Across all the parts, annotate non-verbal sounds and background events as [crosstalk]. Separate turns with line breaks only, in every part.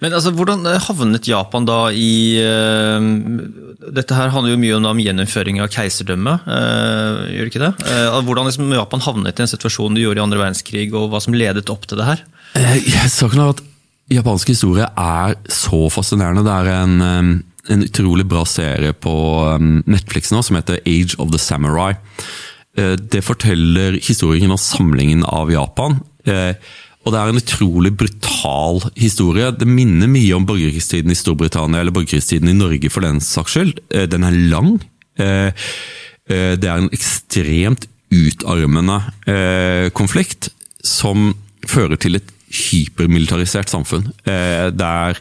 Men altså, Hvordan havnet Japan da i uh, Dette her handler jo mye om gjeninnføring av keiserdømmet, uh, gjør det ikke det? Uh, hvordan liksom Japan havnet i den situasjonen de gjorde i andre verdenskrig, og hva som ledet opp til det her?
Saken er at Japansk historie er så fascinerende. Det er en, en utrolig bra serie på Netflix nå som heter Age of the Samurai. Det forteller historien og samlingen av Japan. Og det er en utrolig brutal historie. Det minner mye om borgerkrigstiden i Storbritannia eller borgerkrigstiden i Norge for den saks skyld. Eh, den er lang. Eh, eh, det er en ekstremt utarmende konflikt som fører til et hypermilitarisert samfunn. Der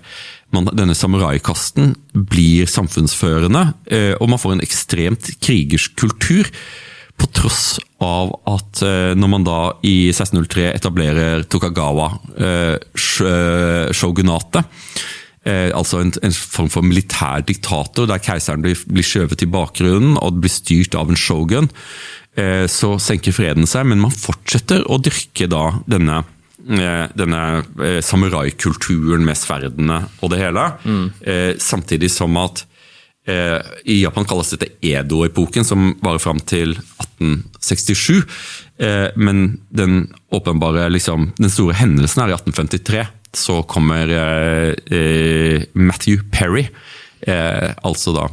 man, denne samuraikasten blir samfunnsførende, og man får en ekstremt krigersk kultur. På tross av at eh, når man da i 1603 etablerer Tokagawa-shogunatet, eh, eh, altså en, en, form for militær diktator, der keiseren blir, blir skjøvet i bakgrunnen og blir styrt av en shogun, så senker freden seg, men man fortsetter å dyrke da denne denne samuraikulturen med sverdene og det hele. Mm. Samtidig som at I Japan kalles dette Edo-epoken, som varer fram til 1867. Eh, men den åpenbare, liksom, den store hendelsen er i 1853. Så kommer eh, Matthew Perry, altså da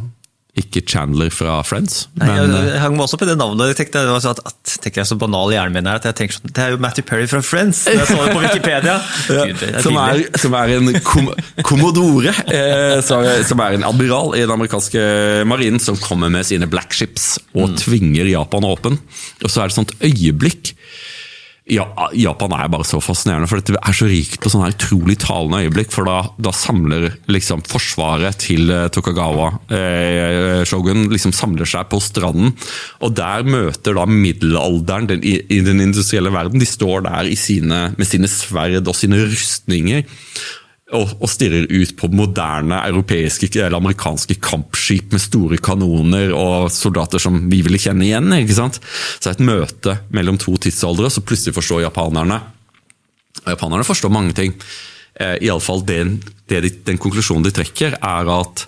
ikke Chandler fra Friends.
Nei, men, jeg, jeg hang meg også på det navnet. Jeg tenkte, jeg, at, at, tenker jeg så banal i hjernen min her, at jeg tenker sånn, Det er jo Matthew Perry fra Friends! Når Jeg så det på Wikipedia. [laughs]
ja, Gud, er som, er, som, er, en kom, kommodore, eh, som er en admiral i den amerikanske marinen, som kommer med sine black ships og mm. tvinger Japan åpen. Og så er det et sånt øyeblikk ja, Japan er bare så fascinerende, for det er så rikt på sånne utrolig talende øyeblikk. For da, da samler liksom forsvaret til eh, Tokagawa eh, shogun liksom samler seg på stranden. Og der møter da middelalderen den, i, i, den industrielle verden. De står der sine, med sine sverd og sine rustninger og, og stirrer ut på moderne europeiske eller amerikanske kampskip med store kanoner og soldater som vi ville kjenne igjen. ikke sant? Så det er et møte mellom to tidsaldre, så plutselig forstår japanerne og Japanerne forstår mange ting. Eh, Iallfall den, de, den konklusjonen de trekker, er at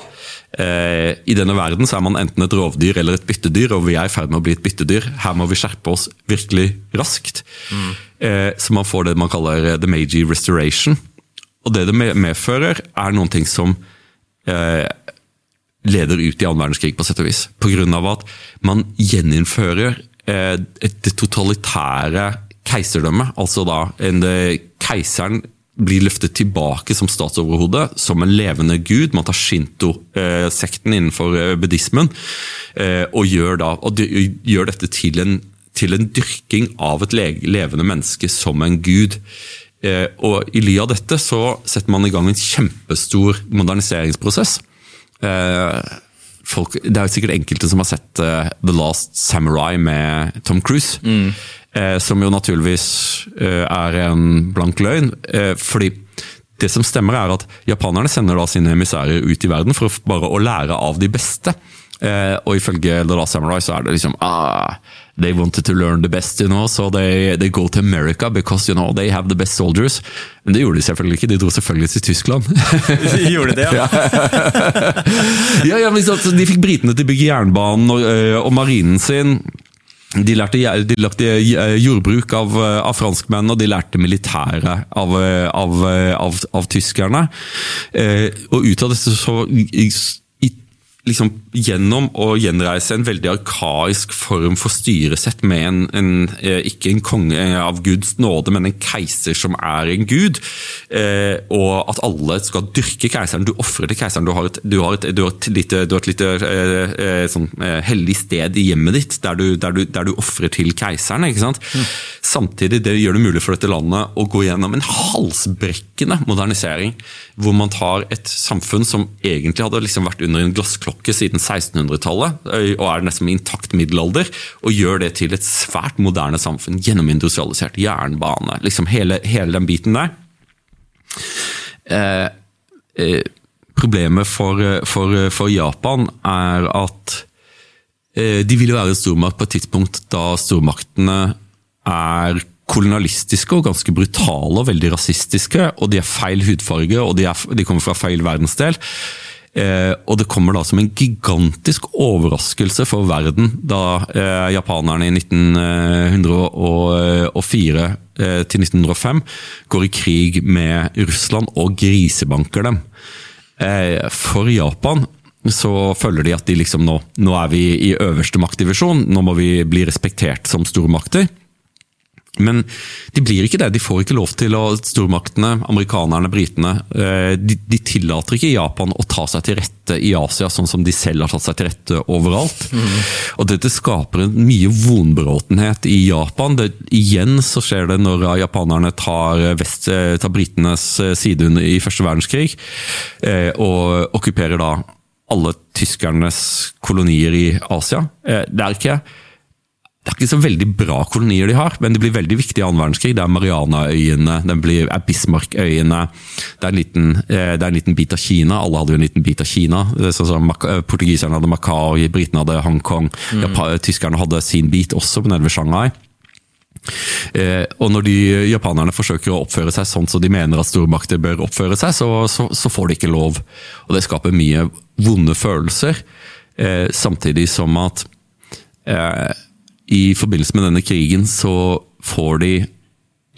eh, i denne verden så er man enten et rovdyr eller et byttedyr, og vi er i ferd med å bli et byttedyr. Her må vi skjerpe oss virkelig raskt. Mm. Eh, så man får det man kaller the Meiji restoration. Og det det medfører, er noen ting som eh, leder ut i annen verdenskrig, på sett og vis. Pga. at man gjeninnfører eh, det totalitære keiserdømmet. Altså da en, keiseren blir løftet tilbake som statsoverhode, som en levende gud. Man tar shinto-sekten eh, innenfor eh, buddhismen, eh, og, gjør, da, og gjør dette til en, til en dyrking av et levende menneske som en gud. Eh, og I ly av dette så setter man i gang en kjempestor moderniseringsprosess. Eh, folk, det er jo sikkert enkelte som har sett uh, The Last Samurai med Tom Cruise. Mm. Som jo naturligvis er en blank løgn. fordi det som stemmer er at Japanerne sender da sine emissærer ut i verden for bare å lære av de beste. og ifølge The Last Samurai så er det liksom ah, they wanted to learn the best, you know, so they, they go to America because you know, they have the best soldiers. Men det gjorde de selvfølgelig ikke, de dro selvfølgelig til Tyskland. [laughs]
De gjorde det, ja?
ja, ja men så, De fikk britene til å bygge jernbanen og, øh, og marinen sin. De lærte, de lærte, øh, jordbruk av, øh, av franskmennene, og de lærte militæret av, av, av, av tyskerne. Og ut av dette så liksom gjennom å gjenreise en veldig arkaisk form for styresett med en, en, eh, ikke en konge av Guds nåde, men en keiser som er en gud. Eh, og at alle skal dyrke keiseren. Du ofrer til keiseren. Du har et, du har et, du har et lite, lite eh, eh sånn, eh, hellig sted i hjemmet ditt der du, der du, du ofrer til keiseren. ikke sant? Mm. Samtidig det gjør det mulig for dette landet å gå gjennom en halsbrekkende modernisering, hvor man tar et samfunn som egentlig hadde liksom vært under en glassklokke siden 1600-tallet, og er nesten intakt middelalder, og gjør det til et svært moderne samfunn, gjennomindustrialisert, jernbane, liksom hele, hele den biten der. Eh, eh, problemet for, for, for Japan er at eh, de ville være en stormakt på et tidspunkt da stormaktene er kolonialistiske og ganske brutale og veldig rasistiske. Og de er feil hudfarge, og de, er, de kommer fra feil verdensdel. Eh, og det kommer da som en gigantisk overraskelse for verden da eh, japanerne i 1904 eh, til 1905 går i krig med Russland og grisebanker dem. Eh, for Japan så føler de at de liksom nå, nå er vi i øverste maktdivisjon, nå må vi bli respektert som stormakter. Men de blir ikke det. De får ikke lov til å Stormaktene, amerikanerne, britene, eh, de, de, tillater ikke Japan å ta seg til rette i Asia, sånn som de selv har tatt seg til rette overalt. Mm. Og Dette skaper en mye vonbråtenhet i Japan. Det, igjen så skjer det når japanerne tar, vest, eh, tar britenes eh, side under i første verdenskrig, og okkuperer da alle tyskernes kolonier i Asia. Det er ikke det er ikke så veldig bra kolonier de har, men de blir veldig viktige i annen verdenskrig. Det er Marianaøyene, det blir Bismarckøyene. Det eh, det er en liten bit av Kina. Alle hadde jo en liten bit av Kina. Sånn som eh, Portugiserne hadde Macau, britene hadde Hongkong. Mm. Japan, tyskerne hadde sin bit også nede ved Shanghai. Eh, og når de japanerne forsøker å oppføre seg sånn som de mener at stormakter bør oppføre seg, så, så, så får de ikke lov. Og det skaper mye vonde følelser, eh, samtidig som at eh, i forbindelse med denne krigen så får de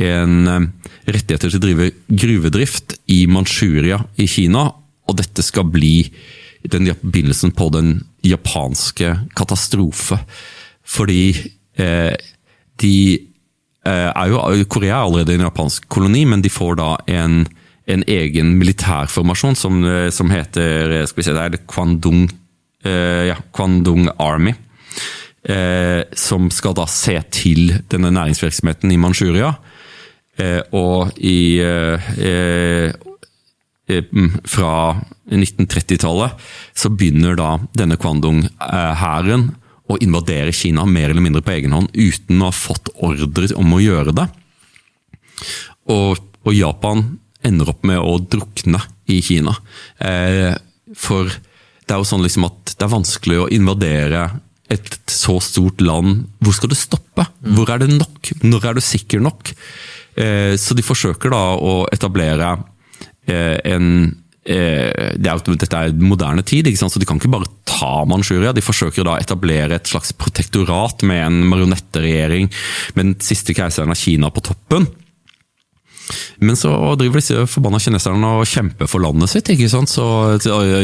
en eh, rettigheter til å drive gruvedrift i Manchuria i Kina. Og dette skal bli den begynnelsen på den japanske katastrofe. Fordi eh, de eh, er jo, Korea er allerede en japansk koloni, men de får da en, en egen militærformasjon som, eh, som, heter skal vi se, det er Kwandung, eh, ja, Kwandung Army eh, som skal da se til denne næringsvirksomheten i Manchuria. Eh, og i eh, eh, eh mm, Fra 1930-tallet så begynner da denne Kwandong-hæren å invadere Kina mer eller mindre på egen hånd, uten å ha fått ordre om å gjøre det. Og, og Japan ender opp med å drukne i Kina. Eh, for det er jo sånn liksom at det er vanskelig å invadere et så stort land, hvor skal du stoppe? Hvor er det nok? Når er du sikker nok? Eh, så de forsøker da å etablere eh, en eh, det er, dette er moderne tid, så de kan ikke bare ta Manchuria. De forsøker da å etablere et slags protektorat med en marionetteregjering med den siste keiseren av Kina på toppen. Men så driver disse forbanna kineserne og kjemper for landet sitt. ikke sant? Så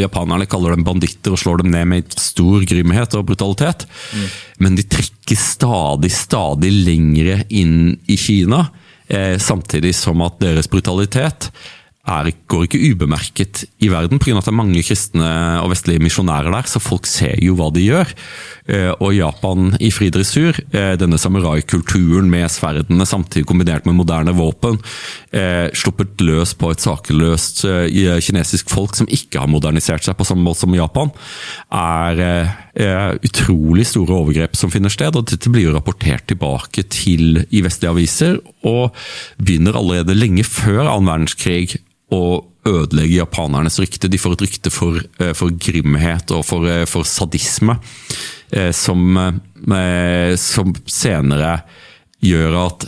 Japanerne kaller dem banditter og slår dem ned med stor grymhet og brutalitet. Mm. Men de trekker stadig, stadig lengre inn i Kina. Eh, samtidig som at deres brutalitet er, går ikke ubemerket i verden, pga. at det er mange kristne og vestlige misjonærer der, så folk ser jo hva de gjør. Eh, og Japan i fri dressur, eh, denne samurai-kulturen med sverdene samtidig kombinert med moderne våpen, eh, sluppet løs på et sakeløst kinesisk folk som ikke har modernisert seg på samme måte som Japan, er utrolig store overgrep som finner sted. og Dette blir jo rapportert tilbake til i vestlige aviser, og begynner allerede lenge før annen verdenskrig å ødelegge japanernes rykte. De får et rykte for, eh, for grimhet og for, eh, for sadisme, eh, som, som, senere gjør at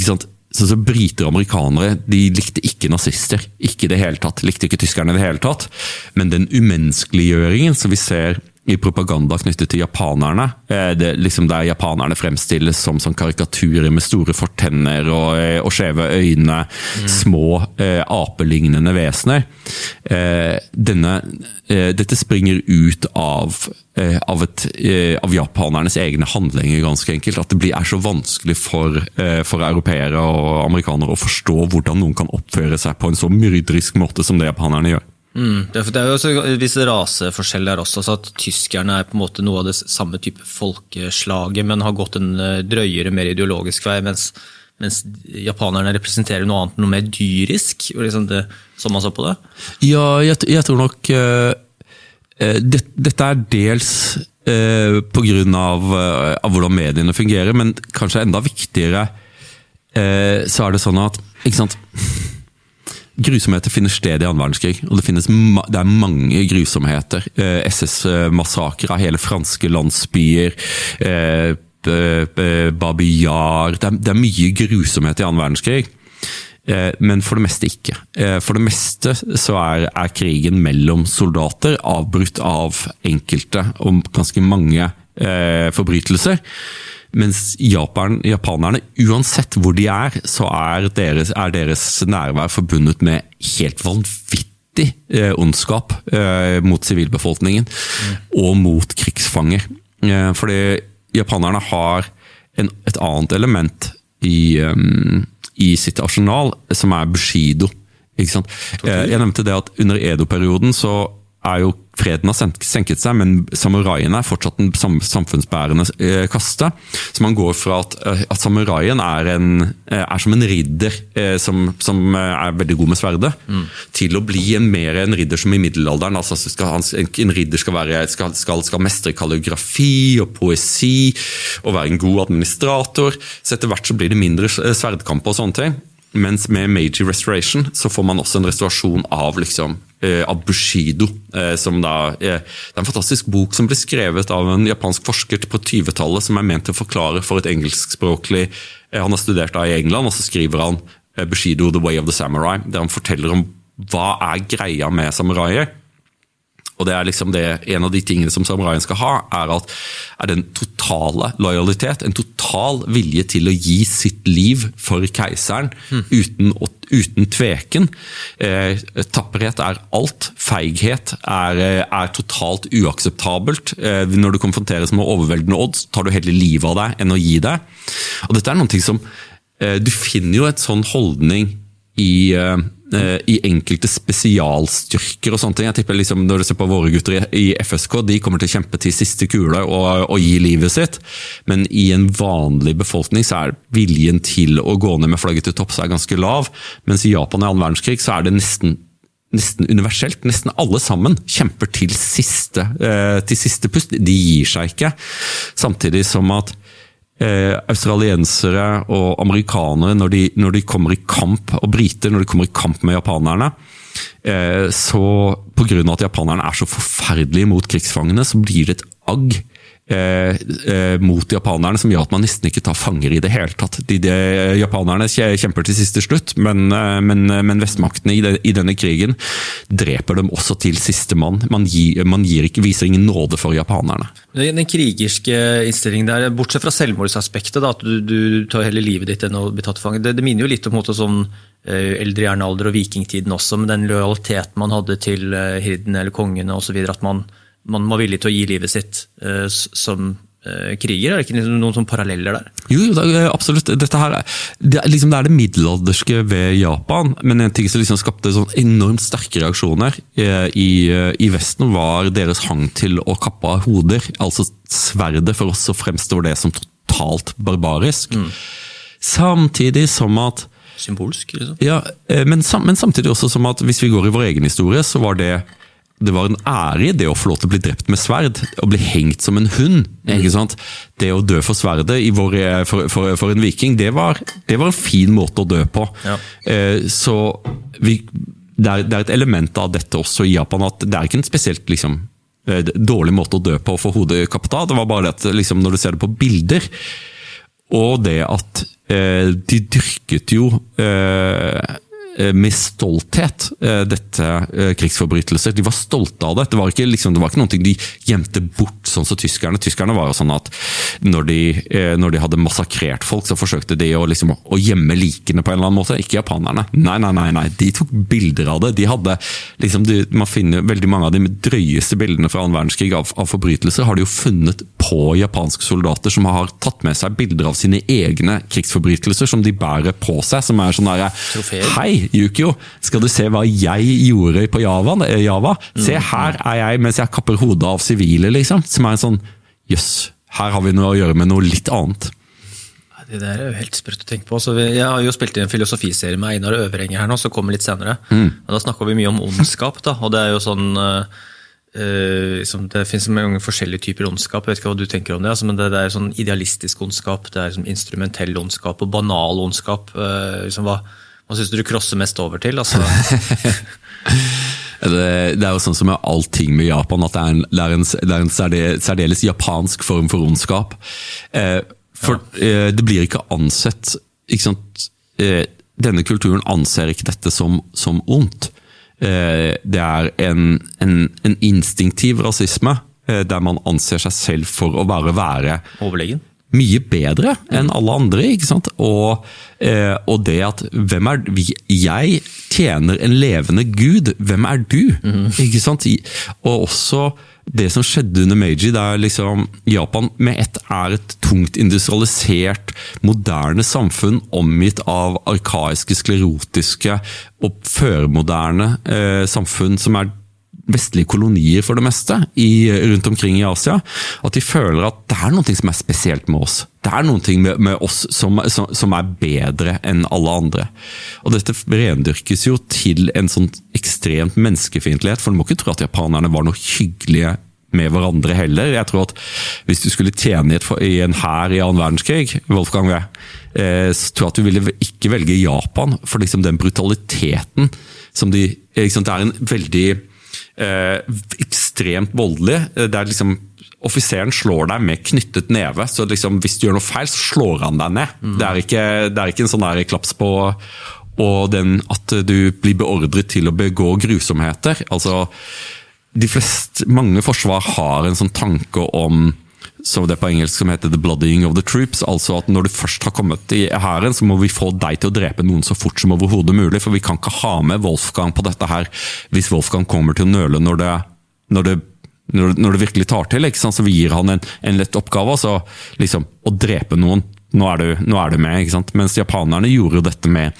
sant, så, så Briter og amerikanere de likte ikke nazister. Ikke det hele tatt. Likte ikke tyskerne i det hele tatt. Men den umenneskeliggjøringen som vi ser i propaganda knyttet til japanerne. Eh, det, liksom Der japanerne fremstilles som, som karikaturer med store fortenner og, eh, og skjeve øyne. Mm. Små eh, apelignende vesener. Eh, denne, eh, dette springer ut av, eh, av, et, av, japanernes egne handlinger, ganske enkelt. At det blir, er så vanskelig for, for europeere og amerikanere å forstå hvordan noen kan oppføre seg på en så myrdrisk måte som det japanerne gjør.
Mm, det, er jo også visse raseforskjeller også, så at tyskerne er på en måte noe av det samme type folkeslaget, men har gått en eh, drøyere, mer ideologisk vei, mens, mens japanerne representerer noe annet, noe mer dyrisk. Liksom det, som man så på det?
Ja, jeg, jeg tror nok uh, det, Dette er dels uh, pga. Uh, av hvordan mediene fungerer, men kanskje enda viktigere uh, så er det sånn at ikke sant? Grusomheter finner sted i annen verdenskrig, og det, det er mange grusomheter. Eh, SS-massakrer av hele franske landsbyer. Babi Yar det, det, er mye grusomhet i annen verdenskrig. Men for det meste ikke. For det meste så er, er krigen mellom soldater avbrutt av enkelte og ganske mange eh, forbrytelser. Mens Japan, japanerne, uansett hvor de er, så er deres, er deres nærvær forbundet med helt vanvittig eh, ondskap eh, mot sivilbefolkningen mm. og mot krigsfanger. Eh, fordi japanerne har en, et annet element i, um, i sitt arsenal, som er bushido. Eh, jeg nevnte det at under Edo-perioden så er jo freden har senket seg, men samuraiene er fortsatt en samfunnsbærende eh, kaste. Så man går fra at, eh, at samuraien er, en, eh, er, som en ridder som, som, er veldig god med sverdet, mm. til å bli en, mer en ridder som i middelalderen. altså skal, En ridder skal, være, skal, skal, skal mestre kalligrafi og poesi og være en god administrator. Så etter hvert så blir det mindre sverdkamper og sånne ting. Mens med Meiji Restoration så får man også en restaurasjon av liksom, av Bushido. Eh, som da, eh, det er en fantastisk bok som ble skrevet av en japansk forsker på 20-tallet, som er ment til å forklare for et engelskspråklig eh, Han har studert da i England, og så skriver han eh, Bushido The Way of the Samurai, der han forteller om hva er greia med samuraier. Og det er liksom det, En av de tingene som samuraien skal ha, er at er den totale lojalitet. En total vilje til å gi sitt liv for keiseren mm. uten, uten, tveken. Eh, tapperhet er alt. Feighet er, er totalt uakseptabelt. Eh, når du konfronteres med overveldende odds, tar du heller livet av deg enn å gi deg. Og dette er noe som eh, Du finner jo et sånn holdning i eh, Eh, i enkelte spesialstyrker og sånne ting. Jeg tipper liksom, Når du ser på våre gutter i FSK, de kommer til å kjempe til siste kule og, og, gi livet sitt. Men i en vanlig befolkning så er viljen til å gå ned med flagget til topps ganske lav. Mens i Japan i annen verdenskrig så er det nesten nesten universelt. Nesten alle sammen kjemper til siste, eh, til siste pust. De gir seg ikke. Samtidig som at eh, australiensere og amerikanere, når de, når de, kommer i kamp, og briter når de kommer i kamp med japanerne, eh, så pga. at japanerne er så forferdelige mot krigsfangene, så blir det et agg Eh, eh, mot japanerne som gjør at man nesten ikke tar fanger i det hele tatt. De, de, japanerne kjemper til siste slutt, men, eh, men, eh, men vestmaktene i, de, i, denne krigen dreper dem også til siste mann. Man, gir, man gir ikke, viser ingen nåde for japanerne.
Den, krigerske innstillingen der, bortsett fra selvmordsaspektet, da, at du, du, tar heller livet ditt enn å bli tatt fange, det, det, minner jo litt om sånn eldre jernalder og vikingtiden også, med den lojaliteten man hadde til hirdene eller kongene osv. At man man var villig til å gi livet sitt uh, som uh, kriger? Er det ikke liksom noen sånne paralleller der?
Jo, absolutt. Dette her, det, er, liksom, det er det middelalderske ved Japan. Men en ting som liksom skapte sånn enormt sterke reaksjoner i, i, Vesten, var deres hang til å kappe av hoder. Altså sverdet for oss så fremstår det som totalt barbarisk. Mm. Samtidig som at
Symbolsk, liksom.
Ja, men, men samtidig også som at hvis vi går i vår egen historie, så var det det var en ære i det å få lov til å bli drept med sverd. Å bli hengt som en hund. ikke sant? Det å dø for sverdet vår, for, for, for, en viking, det var, det var, en fin måte å dø på. Ja. Eh, så vi, det, er, det, er, et element av dette også i Japan, at det er ikke en spesielt liksom, eh, dårlig måte å dø på for hodet kapta. Det var bare det at liksom, når du ser det på bilder, og det at eh, de dyrket jo eh, Eh, med stolthet eh, dette eh, krigsforbrytelser. De var stolte av det. Det var ikke, liksom, det var ikke noe de gjemte bort, sånn som tyskerne. Tyskerne var jo sånn at når de, når de hadde massakrert folk, så forsøkte de å, liksom, å, gjemme likene på en eller annen måte. Ikke japanerne. Nei, nei, nei, nei. de tok bilder av det. De hadde, liksom, de, man finner Veldig mange av de drøyeste bildene fra annen verdenskrig av, av forbrytelser har de jo funnet på japanske soldater som har tatt med seg bilder av sine egne krigsforbrytelser som de bærer på seg. som er sånn der, Hei, Yukio, skal du se hva jeg gjorde på Java? Eh, Java? Se, mm. her er jeg mens jeg kapper hodet av sivile, liksom. Som er en sånn Jøss, yes, her har vi noe å gjøre med noe litt annet.
Det der er jo helt sprøtt å tenke på. Så jeg har jo spilt i en filosofiserie med Einar Øvrenger her nå, som kommer litt senere. Mm. Da snakker vi mye om ondskap. da, og det er jo sånn uh, liksom, Det finnes mange forskjellige typer ondskap. Jeg vet ikke hva du tenker om det, altså, men det, det, er sånn idealistisk ondskap, det er liksom instrumentell ondskap og banal ondskap. Uh, liksom, hva, hva syns du du crosser mest over til? Altså? [laughs]
det, det er jo sånn som med allting med Japan, at det er en, det er en, det er en særdeles, særdeles japansk form for ondskap. Eh, for ja. eh, det blir ikke ansett ikke? Eh, Denne kulturen anser ikke dette som, som ondt. Eh, det er en, en, en instinktiv rasisme, eh, der man anser seg selv for å bare være
Overlegen?
Mye bedre enn alle andre. ikke sant? Og, eh, og det at hvem er vi? Jeg tjener en levende gud, hvem er du? Mm. Ikke sant? Og også det som skjedde under Meiji, der liksom Japan med ett er et tungt industrialisert, moderne samfunn omgitt av arkaiske, sklerotiske og førmoderne eh, samfunn som er vestlige kolonier for det meste i, rundt omkring i Asia, at de føler at det er noe som er spesielt med oss. Det er noe med, med oss som, som, som, er bedre enn alle andre. Og Dette rendyrkes jo til en sånn ekstremt menneskefiendtlighet, for du må ikke tro at japanerne var noe hyggelige med hverandre heller. Jeg tror at Hvis du skulle tjene i, en hær i annen verdenskrig, Wolfgang, Wee, så tror jeg at du ville ikke velge Japan for liksom den brutaliteten som de Det er en veldig eh, ekstremt voldelig. Der er liksom Offiseren slår deg med knyttet neve, så liksom, hvis du gjør noe feil, så slår han deg ned. Mm. Det, er ikke, det, er ikke, en sånn der klaps på og den at du blir beordret til å begå grusomheter. Altså, de flest, mange forsvar har en sånn tanke om som det på engelsk som heter 'the bloodying of the troops'. altså at Når du først har kommet i hæren, så må vi få deg til å drepe noen så fort som overhodet mulig. For vi kan ikke ha med Wolfgang på dette her hvis Wolfgang kommer til å nøle når det, når det, når det virkelig tar til. Så vi gir han en, en lett oppgave. altså liksom Å drepe noen. Nå er, du, nå er du med. ikke sant? Mens japanerne gjorde jo dette med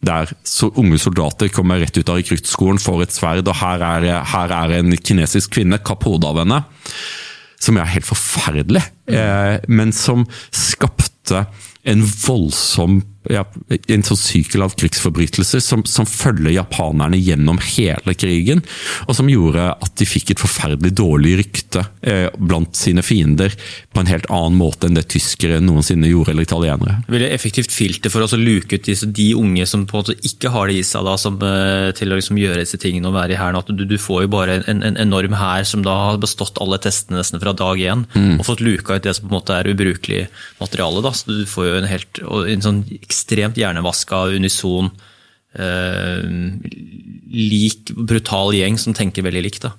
der unge soldater kommer rett ut av rekruttskolen, får et sverd, og her er, her er en kinesisk kvinne, kapp hodet av henne som er helt forferdelig, eh, men som skapte en voldsom ja, en sånn sykkel av krigsforbrytelser som, som, følger japanerne gjennom hele krigen, og som gjorde at de fikk et forferdelig dårlig rykte eh, blant sine fiender på en helt annen måte enn det tyskere noensinne gjorde, eller italienere.
Veldig effektivt filter for oss å luke ut de, de unge som på en måte ikke har det i seg, da, som, eh, til å liksom gjøre disse tingene og være i hæren. Du, du, får jo bare en, en enorm hær som da har bestått alle testene nesten fra dag én, mm. og fått luka ut det som på en måte er ubrukelig materiale. Da. Så du får jo en helt en sånn ekstremt hjernevaska, unison, eh, lik, brutal gjeng som tenker veldig likt. da.